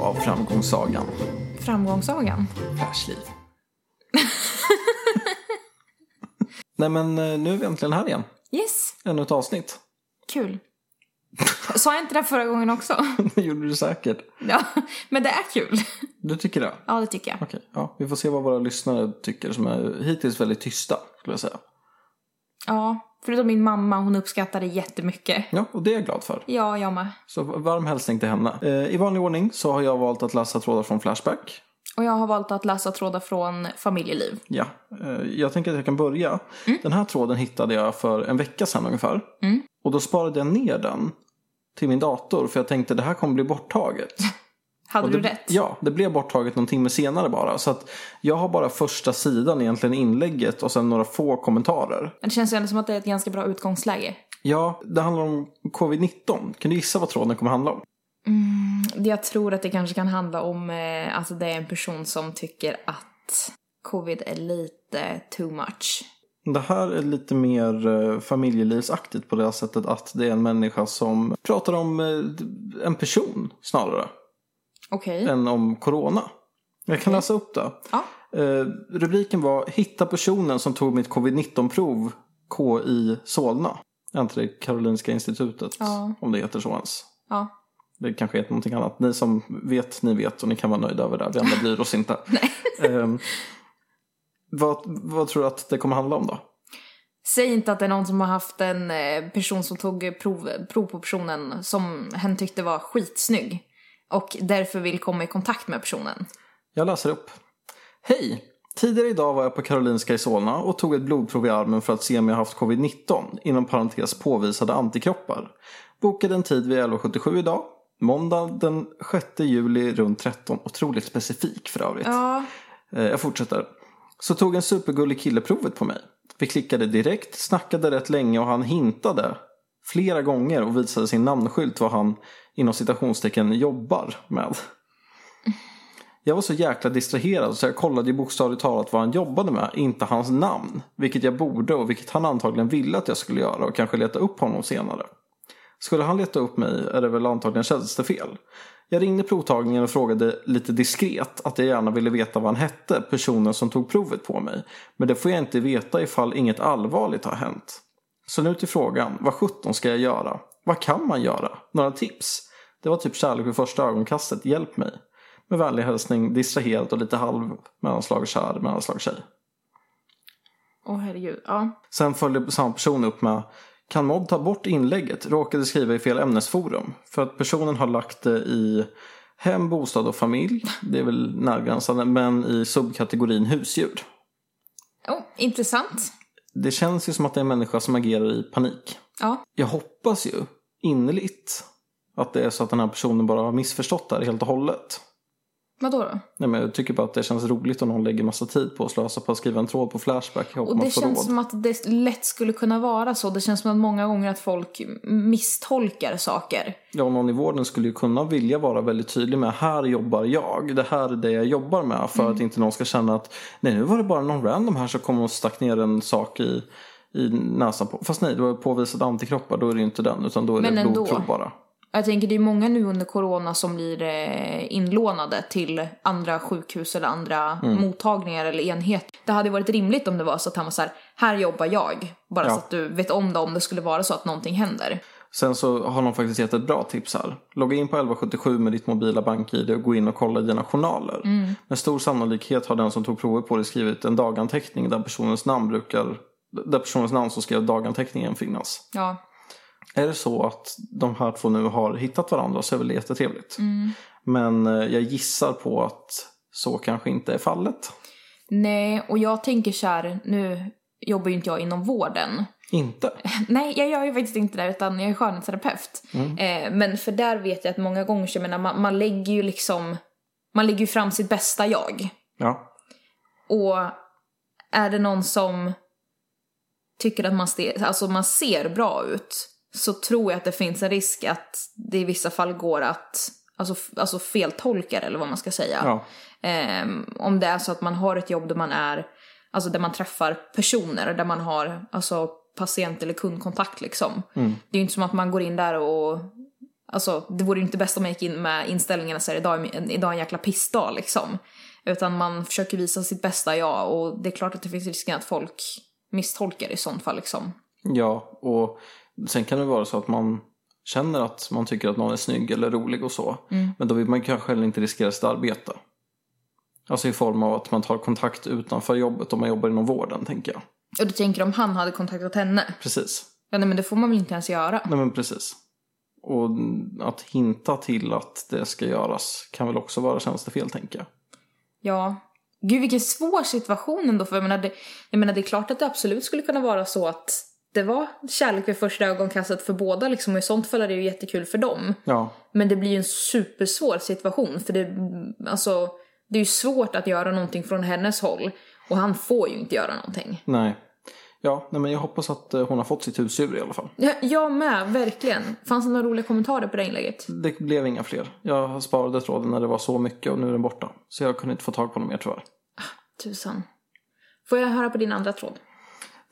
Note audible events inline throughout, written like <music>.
av framgångssagan Framgångssagan. Flashliv. <laughs> Nej men eh, nu är vi äntligen här igen. Yes, Ännu ett avsnitt. kul. Sa jag inte det förra gången också? <laughs> Det gjorde du säkert. Ja, men det är kul. Du tycker det? Ja, det tycker jag. Okej, ja. Vi får se vad våra lyssnare tycker som är hittills väldigt tysta, skulle jag säga. Ja, förutom min mamma, hon uppskattar det jättemycket. Ja, och det är jag glad för. Ja, jag med. Så varm hälsning till henne. Eh, I vanlig ordning så har jag valt att läsa trådar från Flashback. Och jag har valt att läsa trådar från familjeliv. Ja, eh, jag tänker att jag kan börja. Den här tråden hittade jag för en vecka sedan ungefär. Mm. Och då sparade jag ner den till min dator för jag tänkte det här kommer bli borttaget. <laughs> Hade Och du det, rätt? Ja, det blev borttaget någon timme senare bara. Så att jag har bara första sidan egentligen inlägget och sen några få kommentarer. Men det känns ju ändå som att det är ett ganska bra utgångsläge. Ja, det handlar om covid-19. Kan du gissa vad tråden kommer handla om? Jag tror att det kanske kan handla om eh, alltså det är en person som tycker att covid är lite too much. Det här är lite mer eh, familjelivsaktigt på det sättet att det är en människa som pratar om eh, en person snarare Okej. än om corona. Jag kan läsa upp det. Ja. Eh, rubriken var Hitta personen som tog mitt covid-19-prov KI Solna. Antar det Karolinska institutet, Ja. om det heter så ens. Ja. Det kanske heter någonting annat. Ni som vet, ni vet och ni kan vara nöjda över det. Vi andra bryr oss inte. <laughs> Ehm, vad, vad tror du att det kommer handla om då? Säg inte att det är någon som har haft en eh, person som tog prov, prov på personen som hen tyckte var skitsnygg. Och därför vill komma i kontakt med personen. Jag läser upp. Hej! Tidigare idag var jag på Karolinska i Solna och tog ett blodprov i armen för att se om jag haft covid-19, inom parentes påvisade antikroppar. Bokade en tid vid 11.77 idag. Måndag den 6 juli runt 13. Otroligt specifik för övrigt. Ja. Eh, Jag fortsätter. Så tog en supergullig kille provet på mig. Vi klickade direkt, snackade rätt länge och han hintade flera gånger och visade sin namnskylt vad han inom citationstecken jobbar med. Jag var så jäkla distraherad så jag kollade ju bokstavligt talat vad han jobbade med, inte hans namn. Vilket jag borde och vilket han antagligen ville att jag skulle göra och kanske leta upp honom senare. Skulle han leta upp mig är det väl antagligen tjänstefel. Jag ringde provtagningen och frågade lite diskret att jag gärna ville veta vad han hette, personen som tog provet på mig. Men det får jag inte veta ifall inget allvarligt har hänt. Så nu till frågan, vad sjutton ska jag göra? Vad kan man göra? Några tips? Det var typ kärlek vid första ögonkastet, hjälp mig. Med vänlig hälsning, distraherad och lite halv mellanslag kär, mellanslag tjej. Åh herregud. Ja. Sen följde samma person upp med Kan Mod ta bort inlägget? Råkade skriva i fel ämnesforum. För att personen har lagt det i hem, bostad och familj. Det är väl närgränsande. Men i subkategorin husdjur. Oh, intressant. Det känns ju som att det är en människa som agerar i panik. Ja. Jag hoppas ju innerligt att det är så att den här personen bara har missförstått det här helt och hållet. Vadå då? Nej, men jag tycker bara att det känns roligt om någon lägger massa tid på att slösa på att skriva en tråd på Flashback. Och det känns råd. som att det lätt skulle kunna vara så. Det känns som att många gånger att folk misstolkar saker. Ja, någon i vården skulle ju kunna vilja vara väldigt tydlig med här jobbar jag, det här är det jag jobbar med för att inte någon ska känna att nej nu var det bara någon random här som kom och stack ner en sak i, i näsan på. Fast nej, det var påvisat antikroppar, då är det inte den utan då är Men det blodprov bara. Jag tänker det är många nu under corona som blir eh, inlånade till andra sjukhus eller andra mottagningar eller enhet. Det hade varit rimligt om det var så att han var så här, här jobbar jag. Bara Ja. så att du vet om det om det skulle vara så att någonting händer. Sen så har de faktiskt gett ett bra tips här. Logga in på 1177 med ditt mobila bank-id och gå in och kolla i dina journaler. Med stor sannolikhet har den som tog provet på dig skrivit en daganteckning där personens namn brukar där personens namn som skrev daganteckningen finnas. Ja. Är det så att de här två nu har hittat varandra så är väl det jättetrevligt. Men eh, jag gissar på att så kanske inte är fallet. Nej, och jag tänker så här, nu jobbar ju inte jag inom vården. Inte? <laughs> Nej, jag gör ju faktiskt inte det utan jag är skönhetsterapeut. Eh, men för där vet jag att många gånger jag menar, man, man lägger ju liksom, man lägger ju fram sitt bästa jag. Ja. Och är det någon som tycker att man, ste- alltså man ser bra ut så tror jag att det finns en risk att det i vissa fall går att alltså, alltså feltolka eller vad man ska säga. ja. Ehm, om det är så att man har ett jobb där man är, alltså där man träffar personer, där man har alltså patient eller kundkontakt liksom. Det är ju inte som att man går in där och Alltså det vore ju inte bäst om jag gick in med inställningarna så här, idag, idag är en jäkla pissdag liksom. Utan man försöker visa sitt bästa jag och det är klart att det finns risken att folk misstolkar i sånt fall liksom. Ja, och sen kan det vara så att man känner att man tycker att någon är snygg eller rolig och så. Men då vill man kanske heller inte riskera sitt arbete. Alltså i form av att man tar kontakt utanför jobbet om man jobbar inom vården, tänker jag. Och du tänker om han hade kontaktat henne? Precis. Ja nej men det får man väl inte ens göra? Nej men precis. Och att hinta till att det ska göras kan väl också vara tjänstefel, tänker jag. Ja. Gud vilken svår situation ändå för jag menar, det, jag menar det är klart att det absolut skulle kunna vara så att det var kärlek vid första ögonkastet för båda liksom och i sånt fall är det ju jättekul för dem. Ja, Men det blir ju en supersvår situation för det, alltså, det är ju svårt att göra någonting från hennes håll och han får ju inte göra någonting. nej. Ja, nej men jag hoppas att eh, hon har fått sitt husdjur i alla fall. Ja, jag med, verkligen. Fanns det några roliga kommentarer på det inlägget? Det blev inga fler. Jag sparade tråden när det var så mycket och nu är den borta. Så jag kunde inte få tag på något mer tyvärr. Tusan. Får jag höra på din andra tråd?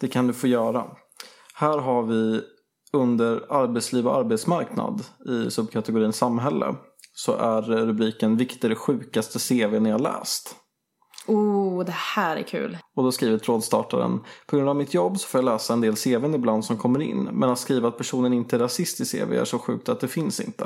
Det kan du få göra. Här har vi under arbetsliv och arbetsmarknad i subkategorin samhälle så är rubriken Vilket är det sjukaste CV ni har läst? Oh, det här är kul. Och då skriver trådstartaren På grund av mitt jobb så får jag läsa en del CVn ibland som kommer in men att skriva att personen inte är rasist i CV är så sjukt att det finns inte.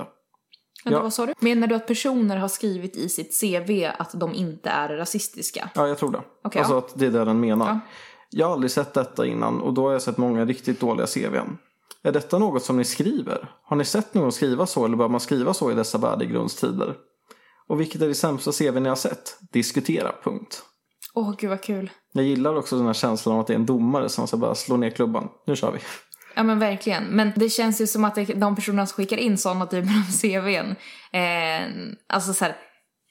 Vänta, Ja. vad sa du? Menar du att personer har skrivit i sitt CV att de inte är rasistiska? Ja, jag tror det. Okej, alltså ja. att det är det den menar. Ja. Jag har aldrig sett detta innan och då har jag sett många riktigt dåliga CVn. Är detta något som ni skriver? Har ni sett någon skriva så eller bör man skriva så i dessa värdegrundstider? Och vilket är det sämsta CV ni har sett? Diskutera, punkt. Åh, gud vad kul. Jag gillar också den här känslan av att det är en domare som ska bara slå ner klubban. Nu kör vi. Ja men verkligen. Men det känns ju som att de personerna som skickar in sådana typer av CVn, eh, alltså så här,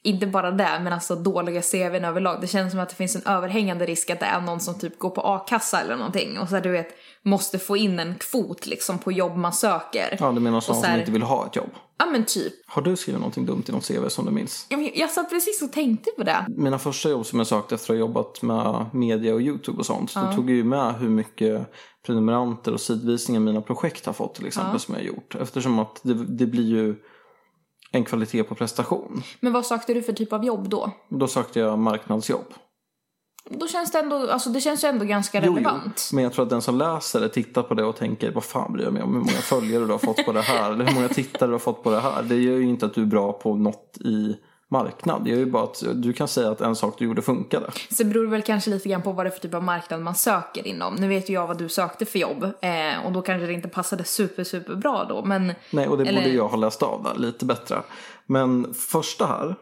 inte bara det, men alltså dåliga CVn överlag. Det känns som att det finns en överhängande risk att det är någon som typ går på a-kassa eller någonting och så här, du vet, måste få in en kvot liksom på jobb man söker. Ja, du menar sådana så som inte vill ha ett jobb. Ja men typ. Har du skrivit någonting dumt i något CV som du minns? Jag, jag satt precis och tänkte på det. Mina första jobb som jag sökte efter att ha jobbat med media och YouTube och sånt. Då tog jag ju med hur mycket prenumeranter och sidvisningar mina projekt har fått till exempel som jag har gjort. Eftersom att det, det blir ju en kvalitet på prestation. Men vad sökte du för typ av jobb då? Då sökte jag marknadsjobb. Då känns det ändå, alltså det känns ju ändå ganska Jo, jo. relevant. Men jag tror att den som läser det tittar på det och tänker vad fan bryr jag mig om hur många följare du har fått på det här eller hur många tittare du har fått på det här. Det gör ju inte att du är bra på något i marknad. Det gör ju bara att du kan säga att en sak du gjorde funkade. Så det beror väl kanske lite grann på vad det är för typ av marknad man söker inom. Nu vet ju jag vad du sökte för jobb eh, och då kanske det inte passade super, super bra då. Men Nej, och det Eller- borde jag ha läst av där lite bättre. Men första här,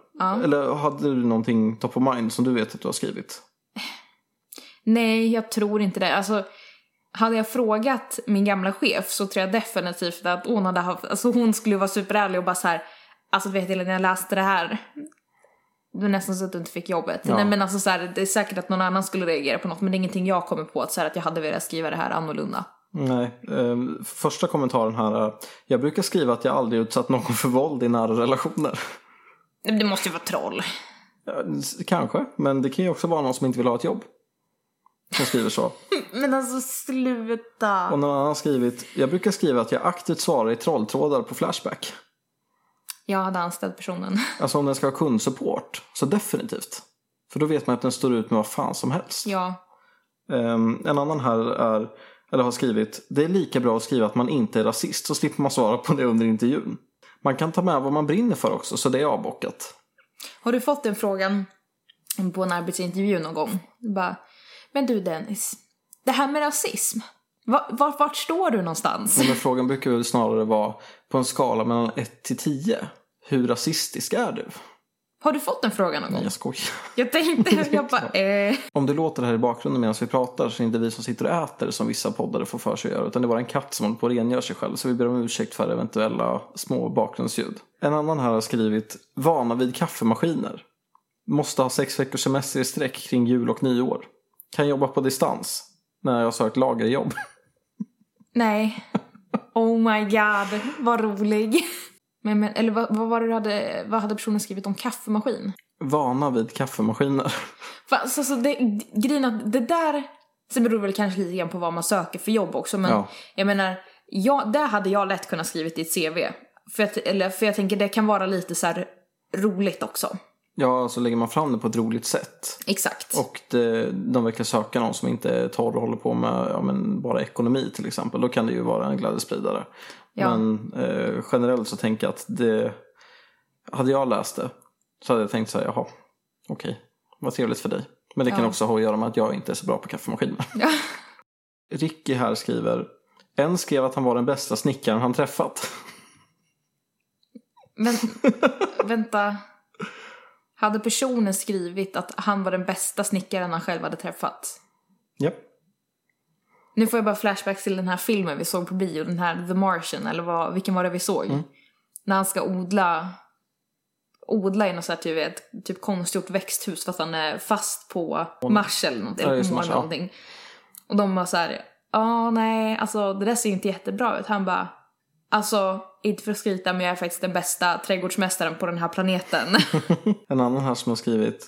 eller hade du någonting top of mind som du vet att du har skrivit? nej, jag tror inte det. Alltså, hade jag frågat min gamla chef så tror jag definitivt att hon hade haft, alltså hon skulle vara superärlig och bara så här, alltså vet du när jag läste det här, det var nästan så att du inte fick jobbet. Ja. Nej men alltså så här, det är säkert att någon annan skulle reagera på något men det är ingenting jag kommer på att, så här, att jag hade velat skriva det här annorlunda. Nej, eh, första kommentaren här är Jag brukar skriva att jag aldrig utsatt någon för våld i nära relationer. Det måste ju vara troll. Ja, Kanske, men det kan ju också vara någon som inte vill ha ett jobb. Som skriver så. <laughs> Men alltså sluta. Och någon annan har skrivit Jag brukar skriva att jag aktivt svarar i trolltrådar på Flashback. Jag hade anställt personen. <laughs> Alltså om den ska ha kundsupport, så definitivt. För då vet man att den står ut med vad fan som helst. Ja. Ehm, en annan här är, eller har skrivit Det är lika bra att skriva att man inte är rasist så slipper man svara på det under intervjun. Man kan ta med vad man brinner för också så det är avbockat. Har du fått den frågan på en arbetsintervju någon gång? Bara, men du Dennis, det här med rasism, var, vart står du någonstans? Men frågan brukar väl snarare vara på en skala mellan 1 till 10. Hur rasistisk är du? Har du fått den frågan någon gång? Jag skojar. Jag tänkte, jag <laughs> bara, eh. Om det låter här i bakgrunden medan vi pratar så är det inte vi som sitter och äter som vissa poddare får för sig att göra. Utan det är bara en katt som håller på att rengöra sig själv. Så vi ber om ursäkt för eventuella små bakgrundsljud. En annan här har skrivit Vana vid kaffemaskiner. Måste ha sex veckors semester i sträck kring jul och nyår. Kan jobba på distans. När jag sökt lagerjobb. <laughs> nej. Oh my god, vad rolig. Men, men, eller vad, vad var det du hade, vad hade personen skrivit om kaffemaskin? Vana vid kaffemaskiner. För, alltså, så det, grejen att det där, sen beror väl kanske lite grann på vad man söker för jobb också men Ja. jag menar, jag, där hade jag lätt kunnat skrivit i ett CV För jag, eller, för jag tänker det kan vara lite så här roligt också. Ja, alltså lägger man fram det på ett roligt sätt. Exakt. Och det, de verkar söka någon som inte är torr och håller på med ja, men bara ekonomi till exempel. Då kan det ju vara en glädjespridare. Ja. Men eh, generellt så tänker jag att det... Hade jag läst det så hade jag tänkt så här, jaha, okej, vad trevligt för dig. Men det kan Ja. också ha att göra med att jag inte är så bra på kaffemaskiner. <laughs> Ja. Ricky här skriver, en skrev att han var den bästa snickaren han träffat. Men vänta. Hade personen skrivit att han var den bästa snickaren han själv hade träffat? ja. Nu får jag bara flashbacks till den här filmen vi såg på bio, den här The Martian, eller vad, vilken var det vi såg? Mm. När han ska odla, odla i något sånt här typ, typ konstgjort växthus fast han är fast på Mars eller någonting, Ja, eller Mars, månen ja. någonting. Och de var så här, ja nej, alltså det där ser ju inte jättebra ut. Han bara, alltså inte för att skryta men jag är faktiskt den bästa trädgårdsmästaren på den här planeten. <laughs> En annan här som har skrivit,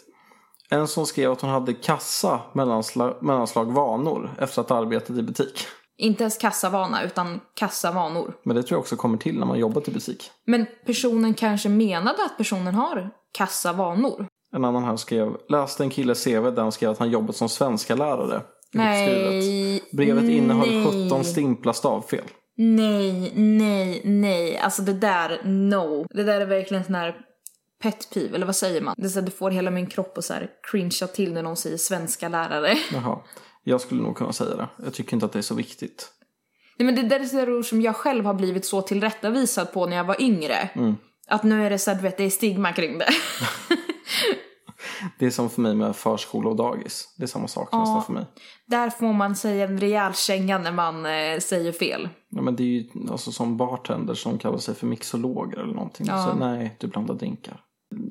en som skrev att hon hade kassa mellanslag, mellanslag vanor efter att ha arbetat i butik. inte ens kassavana utan kassavanor. Men det tror jag också kommer till när man jobbat i butik. Men personen kanske menade att personen har kassavanor. En annan här skrev, läste en killes CV där han skrev att han jobbat som svenska lärare. Nej. Brevet innehöll nej. 17 stimpla stavfel. Nej, nej, nej. Alltså det där, no. Det där är verkligen sån här pet peeve, eller vad säger man? Det är så att du får hela min kropp att så här cringea till när någon säger svenska lärare. <laughs> Jaha, jag skulle nog kunna säga det. Jag tycker inte att det är så viktigt. Nej men det där är sådär ord som jag själv har blivit så tillrättavisad på när jag var yngre. Att nu är det så att du vet, det är stigma kring det. <laughs> <laughs> Det är som för mig med förskola och dagis. Det är samma sak nästan för mig. Där får man säga en rejäl känga när man eh, säger fel. Ja, men det är ju alltså, som bartender som kallar sig för mixologer eller någonting. Ja. Så, nej, du blandar drinkar.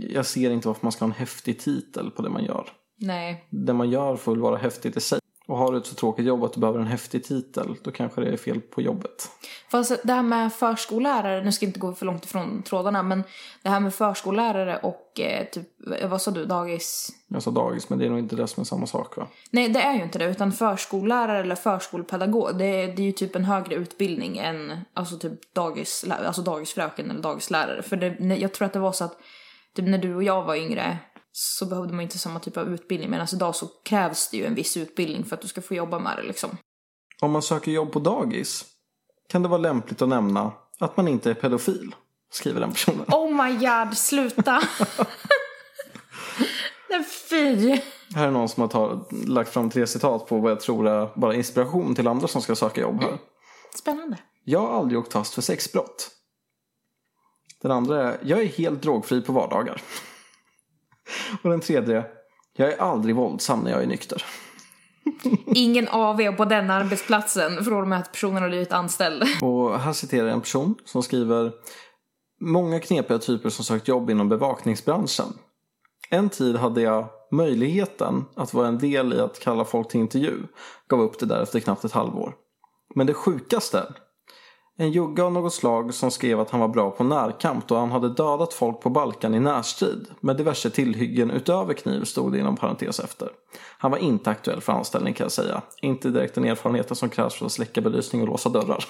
Jag ser inte varför man ska ha en häftig titel på det man gör. Nej. Det man gör får väl vara häftigt i sig. Och har du ett så tråkigt jobb att du behöver en häftig titel, då kanske det är fel på jobbet. Fast det här med förskollärare, nu ska jag inte gå för långt ifrån trådarna, men det här med förskollärare och eh, typ, vad sa du, dagis? Jag sa dagis, men det är nog inte det som är samma sak va? Nej, det är ju inte det, utan förskollärare eller förskolepedagog, det, är- det är ju typ en högre utbildning än alltså typ dagis, alltså dagisfröken eller dagislärare. För det, jag tror att det var så att typ när du och jag var yngre så behövde man inte samma typ av utbildning, medan idag så krävs det ju en viss utbildning för att du ska få jobba med det liksom. Om man söker jobb på dagis kan det vara lämpligt att nämna att man inte är pedofil, skriver den personen. Oh my god, sluta! <laughs> Nej, fy! Här är någon som har ta- lagt fram tre citat på vad jag tror är bara inspiration till andra som ska söka jobb här. Spännande. Jag har aldrig åkt fast för sexbrott. Den andra är, jag är helt drogfri på vardagar. Och den tredje, jag är aldrig våldsam när jag är nykter. Ingen AV på den arbetsplatsen från och med att personen har blivit anställd. Och här citerar jag en person som skriver Många knepiga typer som sökt jobb inom bevakningsbranschen. En tid hade jag möjligheten att vara en del i att kalla folk till intervju. Gav upp det där efter knappt ett halvår. Men det sjukaste. En jugge av något slag som skrev att han var bra på närkamp då han hade dödat folk på Balkan i närstrid. Med diverse tillhyggen utöver kniv stod det inom parentes efter. Han var inte aktuell för anställning kan jag säga. Inte direkt den erfarenheten som krävs för att släcka belysning och låsa dörrar.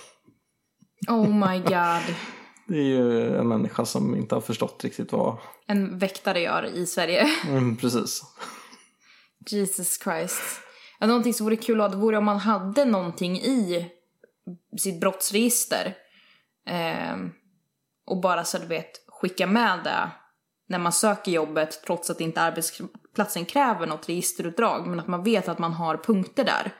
Oh my god. <laughs> Det är ju en människa som inte har förstått riktigt vad... En väktare gör i Sverige. <laughs> Mm, precis. Jesus Christ. Ja, någonting som vore kul att vore om man hade någonting i sitt brottsregister. Ehm, och bara så du vet, skicka med det när man söker jobbet trots att inte arbetsplatsen kräver något registerutdrag. Men att man vet att man har punkter där.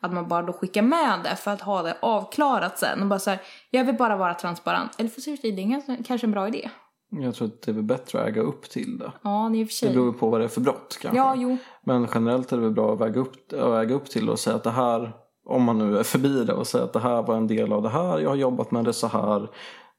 Att man bara då skickar med det för att ha det avklarat sen. Och bara så här, jag vill bara vara transparent. Eller för sig, det är kanske en bra idé. Jag tror att det är väl bättre att äga upp till det. Ja, ni i och för Det sig. beror på vad det är för brott kanske. Ja, jo. Men generellt är det väl bra att väga upp, att äga upp till det och säga att det här, om man nu är förbi det och säga att det här var en del av det här, jag har jobbat med det så här,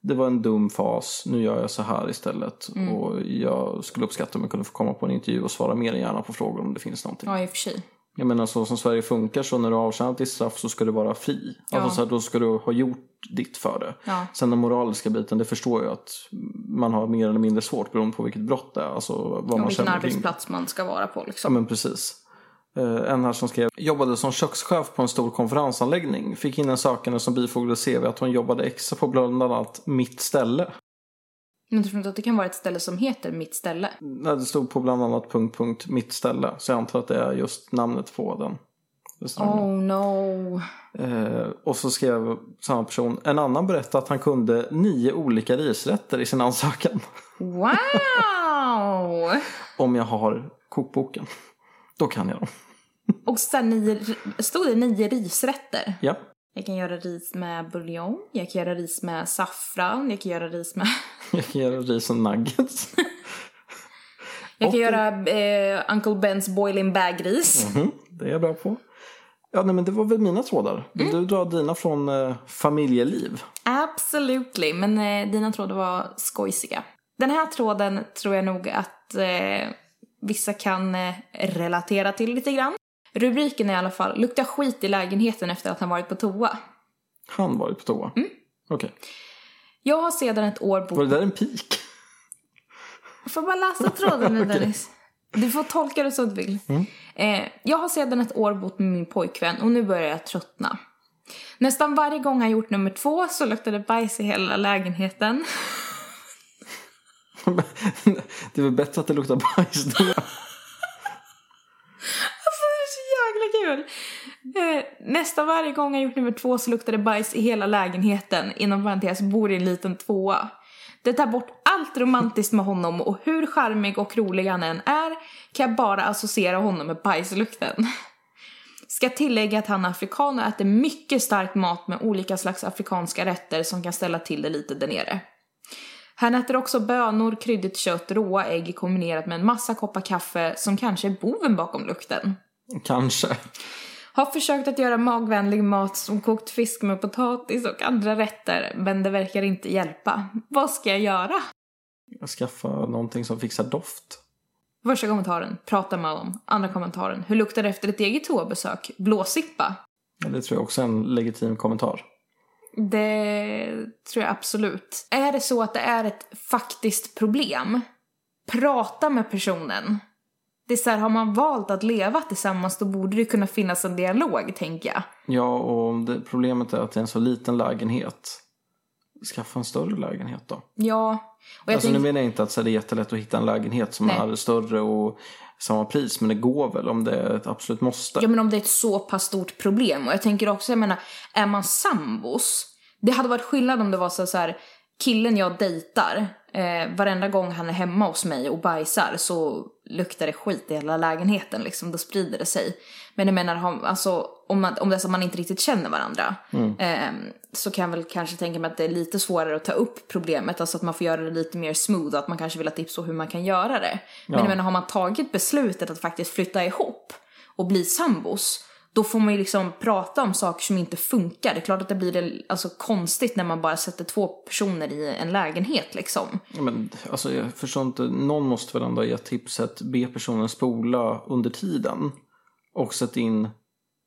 det var en dum fas, nu gör jag så här istället. Mm. Och jag skulle uppskatta om jag kunde få komma på en intervju och svara mer än gärna på frågor om det finns någonting. Ja, i och för sig. Jag menar så som Sverige funkar så när du har avtjänat ditt straff så ska du vara fri. Alltså Ja. så här, då ska du ha gjort ditt för det. Ja. Sen den moraliska biten, det förstår jag att man har mer eller mindre svårt beroende på vilket brott det är. Alltså vad Och man vilken känner kring. arbetsplats man ska vara på Ja liksom. men precis. Eh, En här som skrev, jobbade som kökschef på en stor konferensanläggning. Fick in en sökande som bifogade CV att hon jobbade extra på bland annat mitt ställe. Men tror inte att det kan vara ett ställe som heter Mitt ställe? Nej, det stod på bland annat punkt, punkt, mitt ställe. Så jag antar att det är just namnet på den. Oh no. Eh, och så skrev samma person. En annan berättade att han kunde nio olika risrätter i sin ansökan. Wow! <laughs> Om jag har kokboken. Då kan jag dem. <laughs> Och sen nio, stod det nio risrätter? Ja. Jag kan göra ris med buljong, jag kan göra ris med saffran, jag kan göra ris med... <laughs> Jag kan göra ris och nuggets. Jag kan Och- göra eh, Uncle Bens boiling bag-ris. Mhm, det är jag bra på. Ja, nej, men det var väl mina trådar. Vill Mm. du dra dina från eh, familjeliv? Absolutely, men eh, dina trådar var skojsiga. Den här tråden tror jag nog att eh, vissa kan eh, relatera till lite grann. Rubriken är i alla fall “Luktar skit i lägenheten efter att han varit på toa”. Han varit på toa? Mm. Okej. Jag har sedan ett år bott... Var det där en pik? Får bara läsa tråden nu <laughs> Dennis. Du får tolka det som du vill. Eh, jag har sedan ett år bott med min pojkvän och nu börjar jag tröttna. Nästan varje gång han gjort nummer två så det bajs i hela lägenheten. <laughs> det är väl bättre att det luktar bajs då? Alltså det är så jäkla kul! Eh, nästan varje gång jag gjort nummer två så luktar det bajs i hela lägenheten. Inom parentes bor i en liten tvåa. Det tar bort allt romantiskt med honom och hur charmig och rolig han än är kan jag bara associera honom med bajslukten. Ska tillägga att han är afrikan och äter mycket stark mat med olika slags afrikanska rätter som kan ställa till det lite där nere. Han äter också bönor, kryddigt kött, råa ägg kombinerat med en massa koppar kaffe som kanske är boven bakom lukten. Kanske. Har försökt att göra magvänlig mat som kokt fisk med potatis och andra rätter, men det verkar inte hjälpa. Vad ska jag göra? Jag skaffar någonting som fixar doft. Första kommentaren, prata med honom. Andra kommentaren, hur luktar det efter ett eget toabesök? Blåsippa? Ja, Det tror jag också är en legitim kommentar. Det tror jag absolut. Är det så att det är ett faktiskt problem, prata med personen. Det är så här, har man valt att leva tillsammans då borde det kunna finnas en dialog, tänker jag. Ja, och om det, problemet är att det är en så liten lägenhet. Skaffa en större lägenhet då. Ja, och jag alltså tänker... nu menar jag inte att så, det är jättelätt att hitta en lägenhet som Nej. är större och samma pris. Men det går väl om det är ett absolut måste. Ja men om det är ett så pass stort problem. Och jag tänker också, jag menar, är man sambos? Det hade varit skillnad om det var så, så här, killen jag dejtar, eh, varenda gång han är hemma hos mig och bajsar så luktar det skit i hela lägenheten liksom, då sprider det sig. Men jag menar, alltså, om, man, om det är så att man inte riktigt känner varandra eh, så kan jag väl kanske tänka mig att det är lite svårare att ta upp problemet, alltså att man får göra det lite mer smooth, att man kanske vill ha tips på hur man kan göra det. Men Ja. jag menar, har man tagit beslutet att faktiskt flytta ihop och bli sambos, då får man ju liksom prata om saker som inte funkar. Det är klart att det blir alltså konstigt när man bara sätter två personer i en lägenhet liksom. Ja, Men, alltså, jag förstår inte. Någon måste väl ändå ge tipset. Be personen spola under tiden. Och sätta in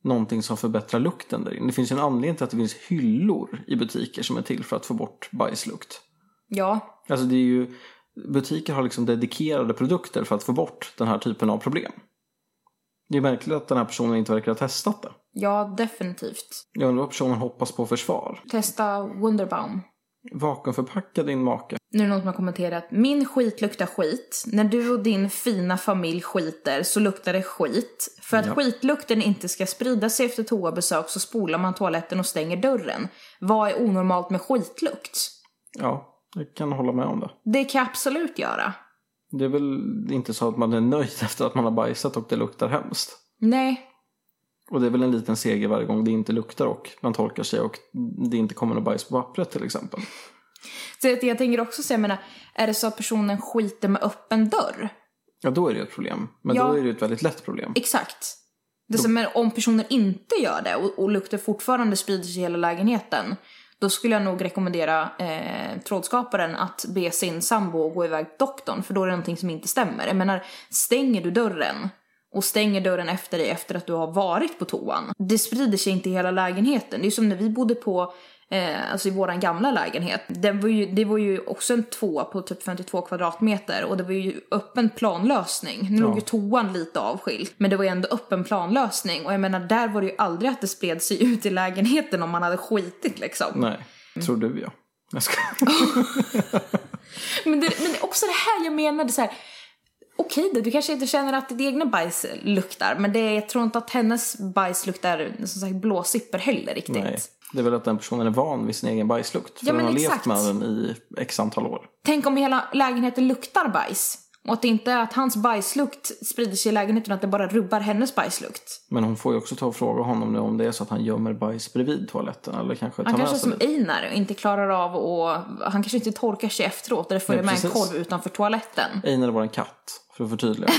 någonting som förbättrar lukten där inne. Det finns ju en anledning till att det finns hyllor i butiker som är till för att få bort bajslukt. Ja, Alltså det är ju, butiker har liksom dedikerade produkter för att få bort den här typen av problem. Det är märkligt att den här personen inte verkar ha testat det. ja definitivt. Jag undrar vad personen hoppas på försvar. Testa Wunderbaum. Vakuumförpacka din make. Nu är det någon som har kommenterat. Min skit luktar skit. När du och din fina familj skiter så luktar det skit. För att Ja. skitlukten inte ska sprida sig efter toabesök så spolar man toaletten och stänger dörren. Vad är onormalt med skitlukt? Ja, jag kan hålla med om det. Det kan jag absolut göra. Det är väl inte så att man är nöjd efter att man har bajsat och det luktar hemskt. Nej, Och det är väl en liten seger varje gång det inte luktar och man torkar sig och det inte kommer något bajs på pappret till exempel. Så jag tänker också säga, jag menar, är det så att personen skiter med öppen dörr? Ja, då är det ju ett problem. Men Ja. då är det ju ett väldigt lätt problem. Exakt. Det är så, men om personen inte gör det och, och lukten fortfarande sprider sig i hela lägenheten, då skulle jag nog rekommendera eh, trådskaparen att be sin sambo gå iväg till doktorn, för då är det någonting som inte stämmer. Jag menar, stänger du dörren och stänger dörren efter dig efter att du har varit på toan, det sprider sig inte i hela lägenheten. Det är som när vi bodde på Eh, alltså i våran gamla lägenhet. Det var, ju, det var ju också en tvåa på typ 52 kvadratmeter och det var ju öppen planlösning. Nu låg ju toan lite avskild, men det var ju ändå öppen planlösning. Och jag menar, där var det ju aldrig att det spred sig ut i lägenheten om man hade skitit liksom. Nej, tror du ja. Jag ska... <laughs> Men det, men också det här jag menade så här. Okej då, du kanske inte känner att ditt egna bajs luktar, men det, är- jag tror inte att hennes bajs luktar som sagt blåsipper heller riktigt. Nej. Det är väl att den personen är van vid sin egen bajslukt. För Ja, den har exakt. levt med den i x antal år. Tänk om hela lägenheten luktar bajs. Och att det inte är att hans bajslukt sprider sig i lägenheten utan att det bara rubbar hennes bajslukt. Men hon får ju också ta och fråga honom nu om det är så att han gömmer bajs bredvid toaletten. Eller kanske tar Han kanske sig som. Einar inte klarar av och Han kanske inte torkar sig efteråt eller följer med en korv utanför toaletten. Einar är vår katt, för att förtydliga.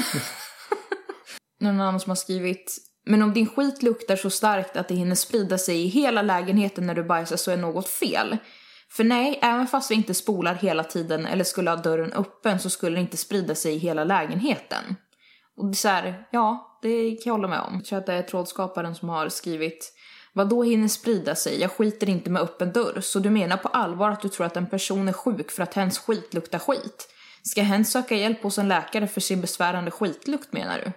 <laughs> Någon annan som har skrivit Men om din skit luktar så starkt att det hinner sprida sig i hela lägenheten när du bajsar så är något fel. För nej, även fast vi inte spolar hela tiden eller skulle ha dörren öppen så skulle det inte sprida sig i hela lägenheten. Och det är så här, ja, det kan jag hålla med om. Jag tror att det är trådskaparen som har skrivit vad då hinner sprida sig? Jag skiter inte med öppen dörr. Så du menar på allvar att du tror att en person är sjuk för att hens skit luktar skit? Ska hen söka hjälp hos en läkare för sin besvärande skitlukt menar du?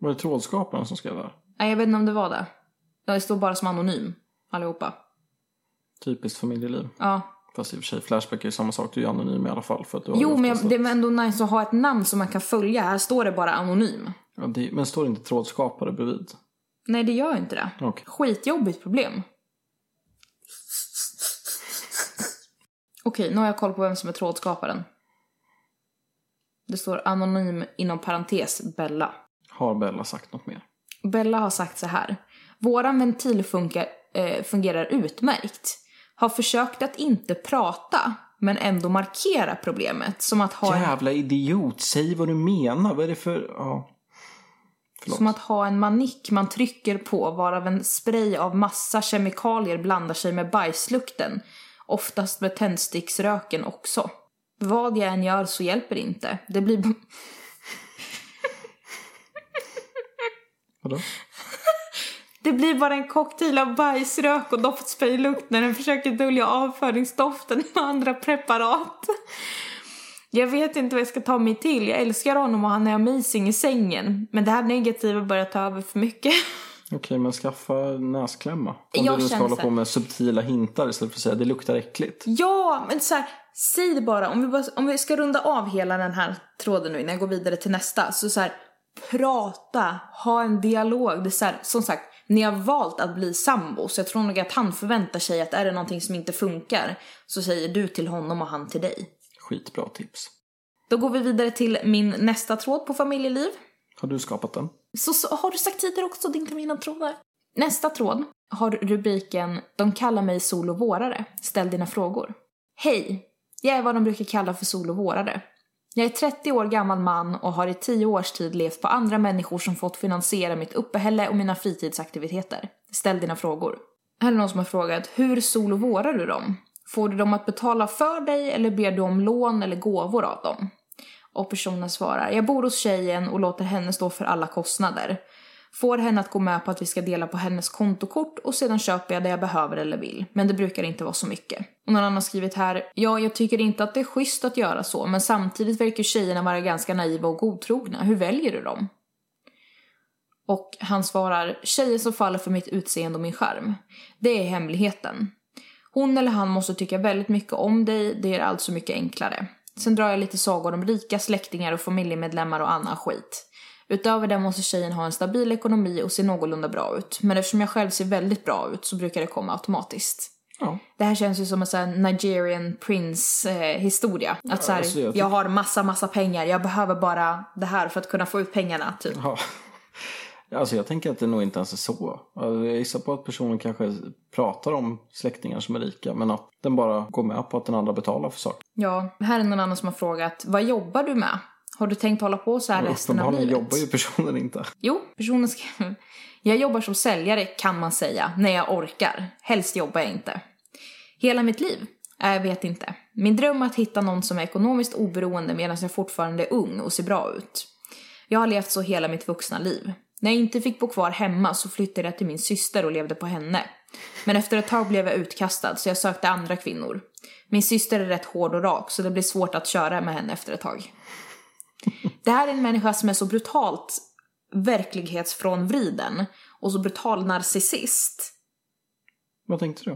Var det trådskaparen som skrev det? Nej, jag vet inte om det var det. Det står bara som anonym, allihopa. Typiskt familjeliv. Ja. Fast i och för sig, Flashback är ju samma sak. Du är anonym i alla fall. För att du har Jo, men jag, det är ändå nice att ha ett namn som man kan följa. Här står det bara anonym. Ja, det, men står det inte trådskapare bredvid? Nej, det gör inte det. Okej. Skitjobbigt problem. Okej, nu har jag koll på vem som är trådskaparen. Det står anonym inom parentes Bella. Har Bella sagt något mer? Bella har sagt så här. Våran ventil funkar, eh, fungerar utmärkt. Har försökt att inte prata, men ändå markera problemet. Som att ha en Jävla idiot, säg vad du menar. Vad är det för... Ja. Förlåt. Som att ha en manick man trycker på varav en spray av massa kemikalier blandar sig med bajslukten. Oftast med tändsticksröken också. Vad jag än gör så hjälper det inte. Det blir... Vadå? Det blir bara en cocktail av bajsrök och doftspraylukt när den försöker dölja avföringsdoften med andra preparat. Jag vet inte vad jag ska ta mig till. Jag älskar honom och han är amazing i sängen. Men det här negativa börjar ta över för mycket. <laughs> Okej, men skaffa näsklämma. Om Jag du nu ska hålla på med subtila hintar istället för att säga det luktar äckligt. Ja, men så här, säg det bara. Om vi, bara. om vi ska runda av hela den här tråden nu innan jag går vidare till nästa. Så så här, prata, ha en dialog. Det är så här, som sagt, ni har valt att bli sambo. Så jag tror nog att han förväntar sig att är det någonting som inte funkar så säger du till honom och han till dig. Skitbra tips. Då går vi vidare till min nästa tråd på familjeliv. Har du skapat den? Så, så har du sagt tidigare också din mina trådar. Nästa tråd har rubriken De kallar mig sol och vårare. Ställ dina frågor. Hej! Jag är vad de brukar kalla för sol och vårare. Jag är 30 år gammal man och har i 10 års tid levt på andra människor som fått finansiera mitt uppehälle och mina fritidsaktiviteter. Ställ dina frågor. Här är någon som har frågat, hur solovårar du dem? Får du dem att betala för dig eller ber du om lån eller gåvor av dem? Och personen svarar, jag bor hos tjejen och låter henne stå för alla kostnader. Får henne att gå med på att vi ska dela på hennes kontokort och sedan köper jag det jag behöver eller vill. Men det brukar inte vara så mycket. Och någon annan har skrivit här, ja jag tycker inte att det är schysst att göra så men samtidigt verkar tjejerna vara ganska naiva och godtrogna. Hur väljer du dem? Och han svarar, tjejer som faller för mitt utseende och min charm. Det är hemligheten. Hon eller han måste tycka väldigt mycket om dig, det är alltså mycket enklare. Sen drar jag lite sagor om rika släktingar och familjemedlemmar och annan skit. Utöver det måste tjejen ha en stabil ekonomi och se någorlunda bra ut. Men eftersom jag själv ser väldigt bra ut så brukar det komma automatiskt. Ja. Det här känns ju som en sån här Nigerian prince eh, historia. Att så här, alltså, jag jag, har massa, massa pengar, jag behöver bara det här för att kunna få ut pengarna, typ. Ja. Alltså jag tänker att det nog inte ens är så. Alltså, Jag gissar på att personen kanske pratar om släktingar som är rika men att den bara går med på att den andra betalar för saker. Ja, här är någon annan som har frågat, vad jobbar du med? Har du tänkt hålla på så här resten av livet? jobbar ju personen inte. Jo, personen skrev <laughs> Jag jobbar som säljare kan man säga, när jag orkar. Helst jobbar jag inte. Hela mitt liv? Jag vet inte. Min dröm är att hitta någon som är ekonomiskt oberoende medan jag fortfarande är ung och ser bra ut. Jag har levt så hela mitt vuxna liv. När jag inte fick bo kvar hemma så flyttade jag till min syster och levde på henne. Men efter ett tag blev jag utkastad så jag sökte andra kvinnor. Min syster är rätt hård och rak så det blir svårt att köra med henne efter ett tag. Det här är en människa som är så brutalt verklighetsfrånvriden och så brutal narcissist. Vad tänkte du?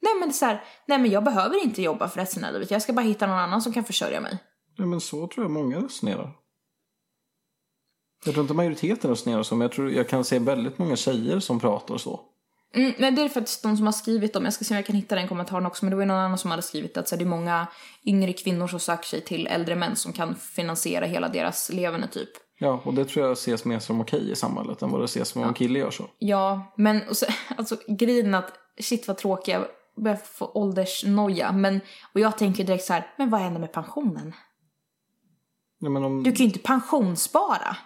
Nej men det är så här, nej men jag behöver inte jobba för resten av livet. Jag ska bara hitta någon annan som kan försörja mig. Ja, men så tror jag många resonerar. Jag tror inte majoriteten resonerar så, men jag, tror, jag kan se väldigt många tjejer som pratar så. Mm, nej, det är faktiskt de som har skrivit dem. Jag ska se om jag kan hitta den kommentaren också. Men det var ju någon annan som hade skrivit att så här, det är många yngre kvinnor som söker sig till äldre män som kan finansiera hela deras leverne typ. Ja, och det tror jag ses mer som okej i samhället än vad det ses som om en kille gör så. Ja, men och så, <laughs> alltså grejen att shit vad tråkig jag börjar få åldersnoja. Men, och jag tänker direkt så här, men vad händer med pensionen? Ja, om, Du kan ju inte pensionsspara.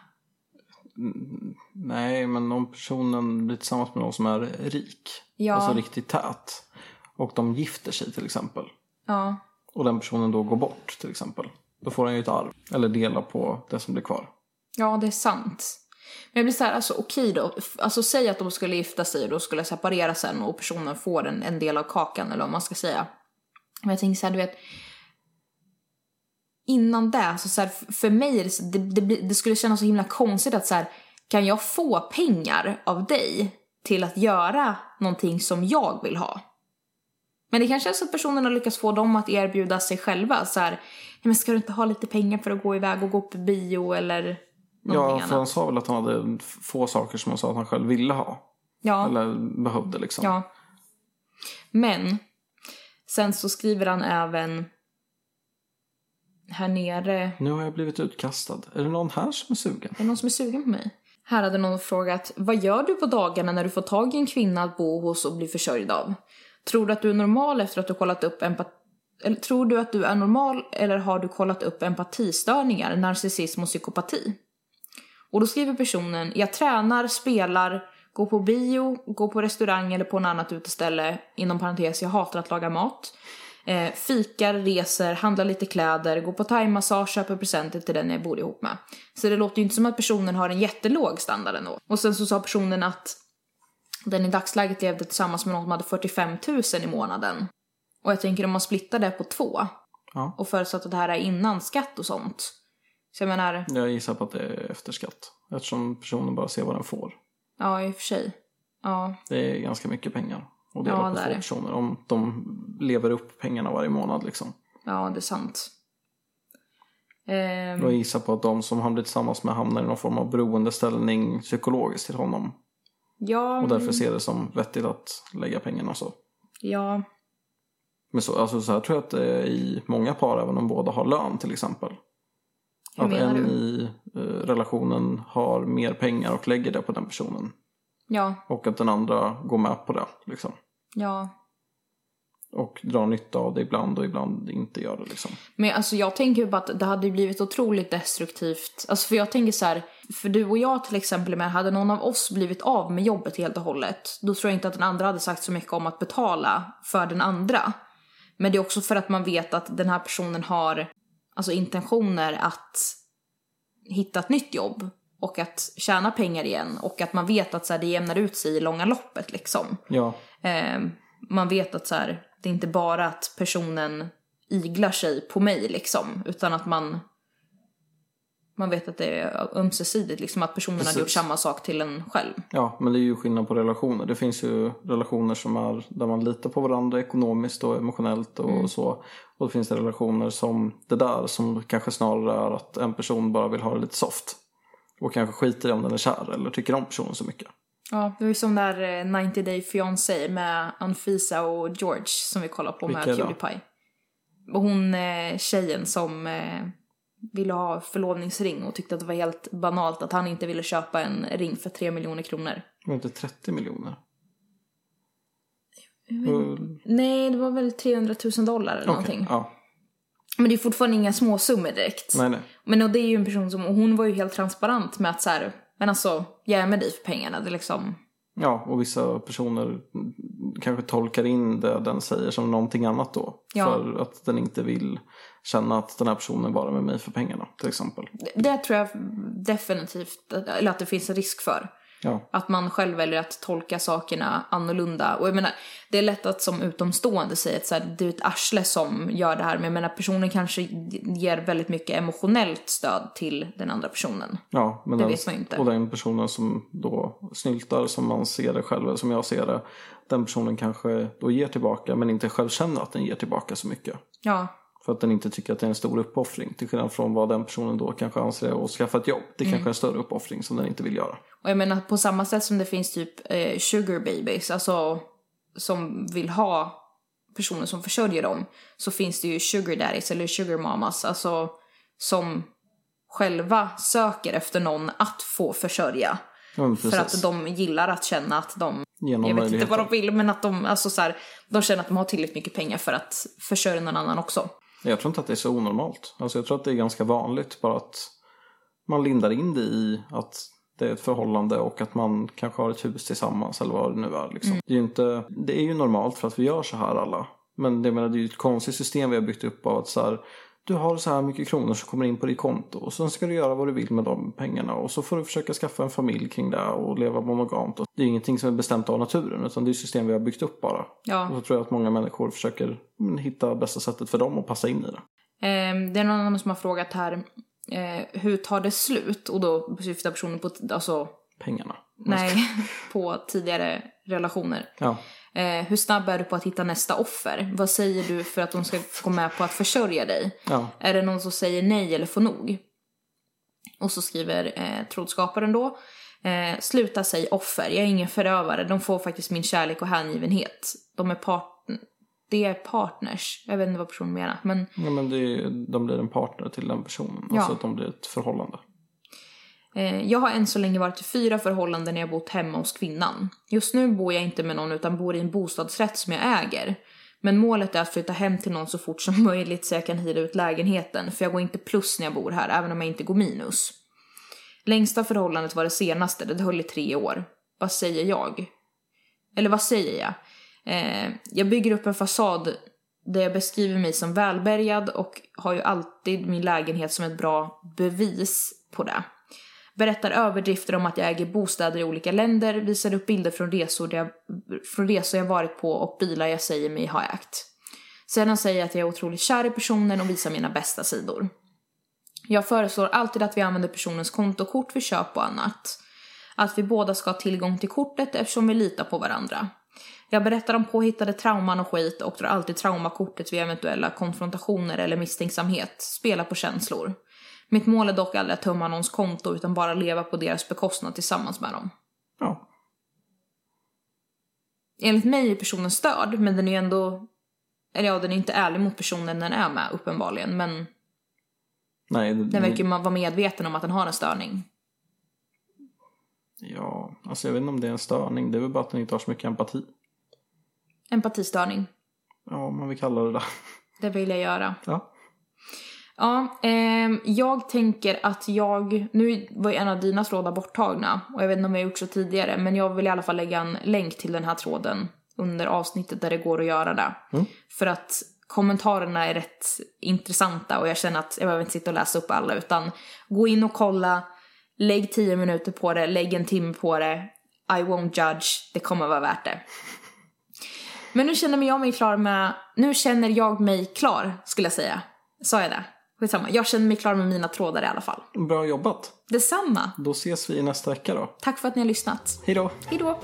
Nej, men om personen blir tillsammans med någon som är rik, Ja. alltså riktigt tät, och de gifter sig till exempel, Ja. och den personen då går bort till exempel, då får han ju ett arv, eller dela på det som blir kvar. Ja, det är sant. Men jag blir så här, alltså okej då. Alltså säg att de skulle gifta sig och då skulle separera sen och personen får en, en del av kakan eller vad man ska säga. Men jag tänker så här, du vet. Innan det, så, så här, för mig, det, så- det, det skulle kännas så himla konstigt att så här, kan jag få pengar av dig till att göra någonting som jag vill ha? Men det kanske är så att personen har lyckats få dem att erbjuda sig själva. Så här, "Nej, men ska du inte ha lite pengar för att gå iväg och gå på bio eller någonting Ja, för han sa väl att han hade få saker som han sa att han själv ville ha, Ja, eller behövde liksom. ja. Men sen så skriver han även här nere. Nu har jag blivit utkastad. Är det någon här som är sugen? Är det någon som är sugen på mig? Här hade någon frågat, vad gör du på dagarna när du får tag i en kvinna att bo hos och bli försörjd av? Tror du att du är normal efter att du kollat upp empati... Eller tror du att du är normal eller har du kollat upp empatistörningar, narcissism och psykopati? Och då skriver personen, jag tränar, spelar, går på bio, går på restaurang eller på något annat uteställe, inom parentes, jag hatar att laga mat. Eh, fikar, reser, handlar lite kläder, går på thaimassage, köper presenter till den jag bor ihop med. Så det låter ju inte som att personen har en jättelåg standard ändå. Och sen så sa personen att den i dagsläget levde tillsammans med någon som hade 45 000 i månaden. Och jag tänker om man splittar det på två Ja. och förutsatt att det här är innan skatt och sånt. Så jag menar, Jag gissar på att det är efter skatt. Eftersom personen bara ser vad den får. ja i och för sig. Ja, Det är ganska mycket pengar. Och dela Ja, på det är två det. personer. Om de lever upp pengarna varje månad liksom. ja det är sant. Ehm, Och jag gissar på att de som han blir tillsammans med hamnar i någon form av beroendeställning psykologiskt till honom. ja, Och därför ser det som vettigt att lägga pengarna så. ja, Men så, alltså, så här tror jag att det är i många par, även om båda har lön till exempel. Hur att en du? i eh, relationen har mer pengar och lägger det på den personen. ja, Och att den andra går med på det. Liksom. Ja. Och drar nytta av det ibland och ibland inte gör det. Liksom. Men alltså jag tänker ju bara att det hade ju blivit otroligt destruktivt. Alltså för jag tänker så här, för du och jag till exempel, men hade någon av oss blivit av med jobbet helt och hållet, då tror jag inte att den andra hade sagt så mycket om att betala för den andra. Men det är också för att man vet att den här personen har alltså intentioner att hitta ett nytt jobb och att tjäna pengar igen och att man vet att så här, det jämnar ut sig i långa loppet liksom. Ja, Eh, man vet att så här, det är inte bara att personen iglar sig på mig liksom, utan att man man vet att det är ömsesidigt, liksom att personen har Precis. gjort samma sak till en själv. ja, men det är ju skillnad på relationer. Det finns ju relationer som är där man litar på varandra ekonomiskt och emotionellt och Mm. så. Och det finns det relationer som det där som kanske snarare är att en person bara vill ha det lite soft. Och kanske skiter i om den är kär eller tycker om personen så mycket. Ja, det var ju som där eh, 90 Day Fiancé med Anfisa och George som vi kollar på med Vilka det? Pewdiepie. Och hon eh, tjejen som eh, ville ha förlovningsring och tyckte att det var helt banalt att han inte ville köpa en ring för 3 miljoner kronor. Var inte 30 miljoner. Mm. Nej, det var väl 300 000 dollar eller okej, någonting. Ja, Men det är fortfarande inga småsummor direkt. nej nej. Men och det är ju en person som, och hon var ju helt transparent med att så här, men alltså, jag är med dig för pengarna. Det är liksom, Ja, och vissa personer kanske tolkar in det den säger som någonting annat då. Ja. För att den inte vill känna att den här personen bara är med mig för pengarna till exempel. det, det tror jag definitivt, eller att det finns en risk för. Ja. Att man själv väljer att tolka sakerna annorlunda. Och jag menar, det är lätt att som utomstående säga att så här, det är ett arsle som gör det här. Men jag menar, personen kanske ger väldigt mycket emotionellt stöd till den andra personen. Ja, men Det den, vet man inte. Och den personen som då snyltar som man ser det själv, som jag ser det. Den personen kanske då ger tillbaka men inte själv känner att den ger tillbaka så mycket. Ja, För att den inte tycker att det är en stor uppoffring. Till skillnad från vad den personen då kanske anser att skaffa ett jobb. Det kanske är en större uppoffring som den inte vill göra. Och jag menar på samma sätt som det finns typ eh, sugar babies, alltså som vill ha personer som försörjer dem, så finns det ju sugar daddies eller sugar mamas, alltså som själva söker efter någon att få försörja. Ja, men För att de gillar att känna att de, Genom jag vet inte vad de vill, men att de, alltså så här, de känner att de har tillräckligt mycket pengar för att försörja någon annan också. Jag tror inte att det är så onormalt. Alltså jag tror att det är ganska vanligt bara att man lindar in det i att det är ett förhållande och att man kanske har ett hus tillsammans eller vad det nu är. Liksom. Det, är ju inte, det är ju normalt för att vi gör så här alla. Men det, menar, det är ju ett konstigt system vi har byggt upp av att så här, du har så här mycket kronor som kommer in på ditt konto och sen ska du göra vad du vill med de pengarna och så får du försöka skaffa en familj kring det och leva monogamt. Och det är ingenting som är bestämt av naturen utan det är system vi har byggt upp bara. Och Ja. så tror jag att många människor försöker mm, hitta bästa sättet för dem att passa in i det. Ehm, det är någon annan som har frågat här, eh, hur tar det slut? Och då syftar personen på, alltså, Pengarna. nej, <laughs> på tidigare relationer. Ja. Eh, hur snabb är du på att hitta nästa offer? Vad säger du för att de ska gå med på att försörja dig? Ja. Är det någon som säger nej eller får nog? Och så skriver eh, trådskaparen då. Eh, sluta säg offer, jag är ingen förövare. De får faktiskt min kärlek och hängivenhet. De är part... Det är partners. Jag vet inte vad personen menar. Men ja men det är, de blir en partner till den personen. Ja. Alltså att de blir ett förhållande. eh, jag har än så länge varit i fyra förhållanden när jag bott hemma hos kvinnan. Just nu bor jag inte med någon utan bor i en bostadsrätt som jag äger. Men målet är att flytta hem till någon så fort som <laughs> möjligt så jag kan hyra ut lägenheten. För jag går inte plus när jag bor här, även om jag inte går minus. Längsta förhållandet var det senaste, det höll i tre år. Vad säger jag? Eller vad säger jag? Eh, jag bygger upp en fasad där jag beskriver mig som välbärgad och har ju alltid min lägenhet som ett bra bevis på det. Berättar överdrifter om att jag äger bostäder i olika länder, visar upp bilder från resor, där jag, från resor jag varit på och bilar jag säger mig ha ägt. Sedan säger jag att jag är otroligt kär i personen och visar mina bästa sidor. Jag föreslår alltid att vi använder personens kontokort vid köp och annat. Att vi båda ska ha tillgång till kortet eftersom vi litar på varandra. Jag berättar om påhittade trauman och skit och drar alltid traumakortet vid eventuella konfrontationer eller misstänksamhet. Spelar på känslor. Mitt mål är dock aldrig att tömma någons konto utan bara leva på deras bekostnad tillsammans med dem. Ja. Enligt mig är personen störd, men den är ju ändå... Eller ja, den är inte ärlig mot personen den är med uppenbarligen, men Nej, det, den verkar ju vara medveten om att den har en störning. Ja, alltså jag vet inte om det är en störning. Det är väl bara att den inte har så mycket empati. Empatistörning. Ja, om man vill kalla det det. Det vill jag göra. Ja. Ja, ehm, jag tänker att jag, nu var ju en av dina trådar borttagna och jag vet inte om jag har gjort så tidigare men jag vill i alla fall lägga en länk till den här tråden under avsnittet där det går att göra det. Mm. För att kommentarerna är rätt intressanta och jag känner att jag behöver inte sitta och läsa upp alla utan gå in och kolla, lägg tio minuter på det, lägg en timme på det, I won't judge, det kommer vara värt det. Men nu känner jag mig klar med, nu känner jag mig klar skulle jag säga. Sa jag det? Skitsamma, jag känner mig klar med mina trådar i alla fall. Bra jobbat. Detsamma. Då ses vi nästa vecka då. Tack för att ni har lyssnat. Hej då. Hej då.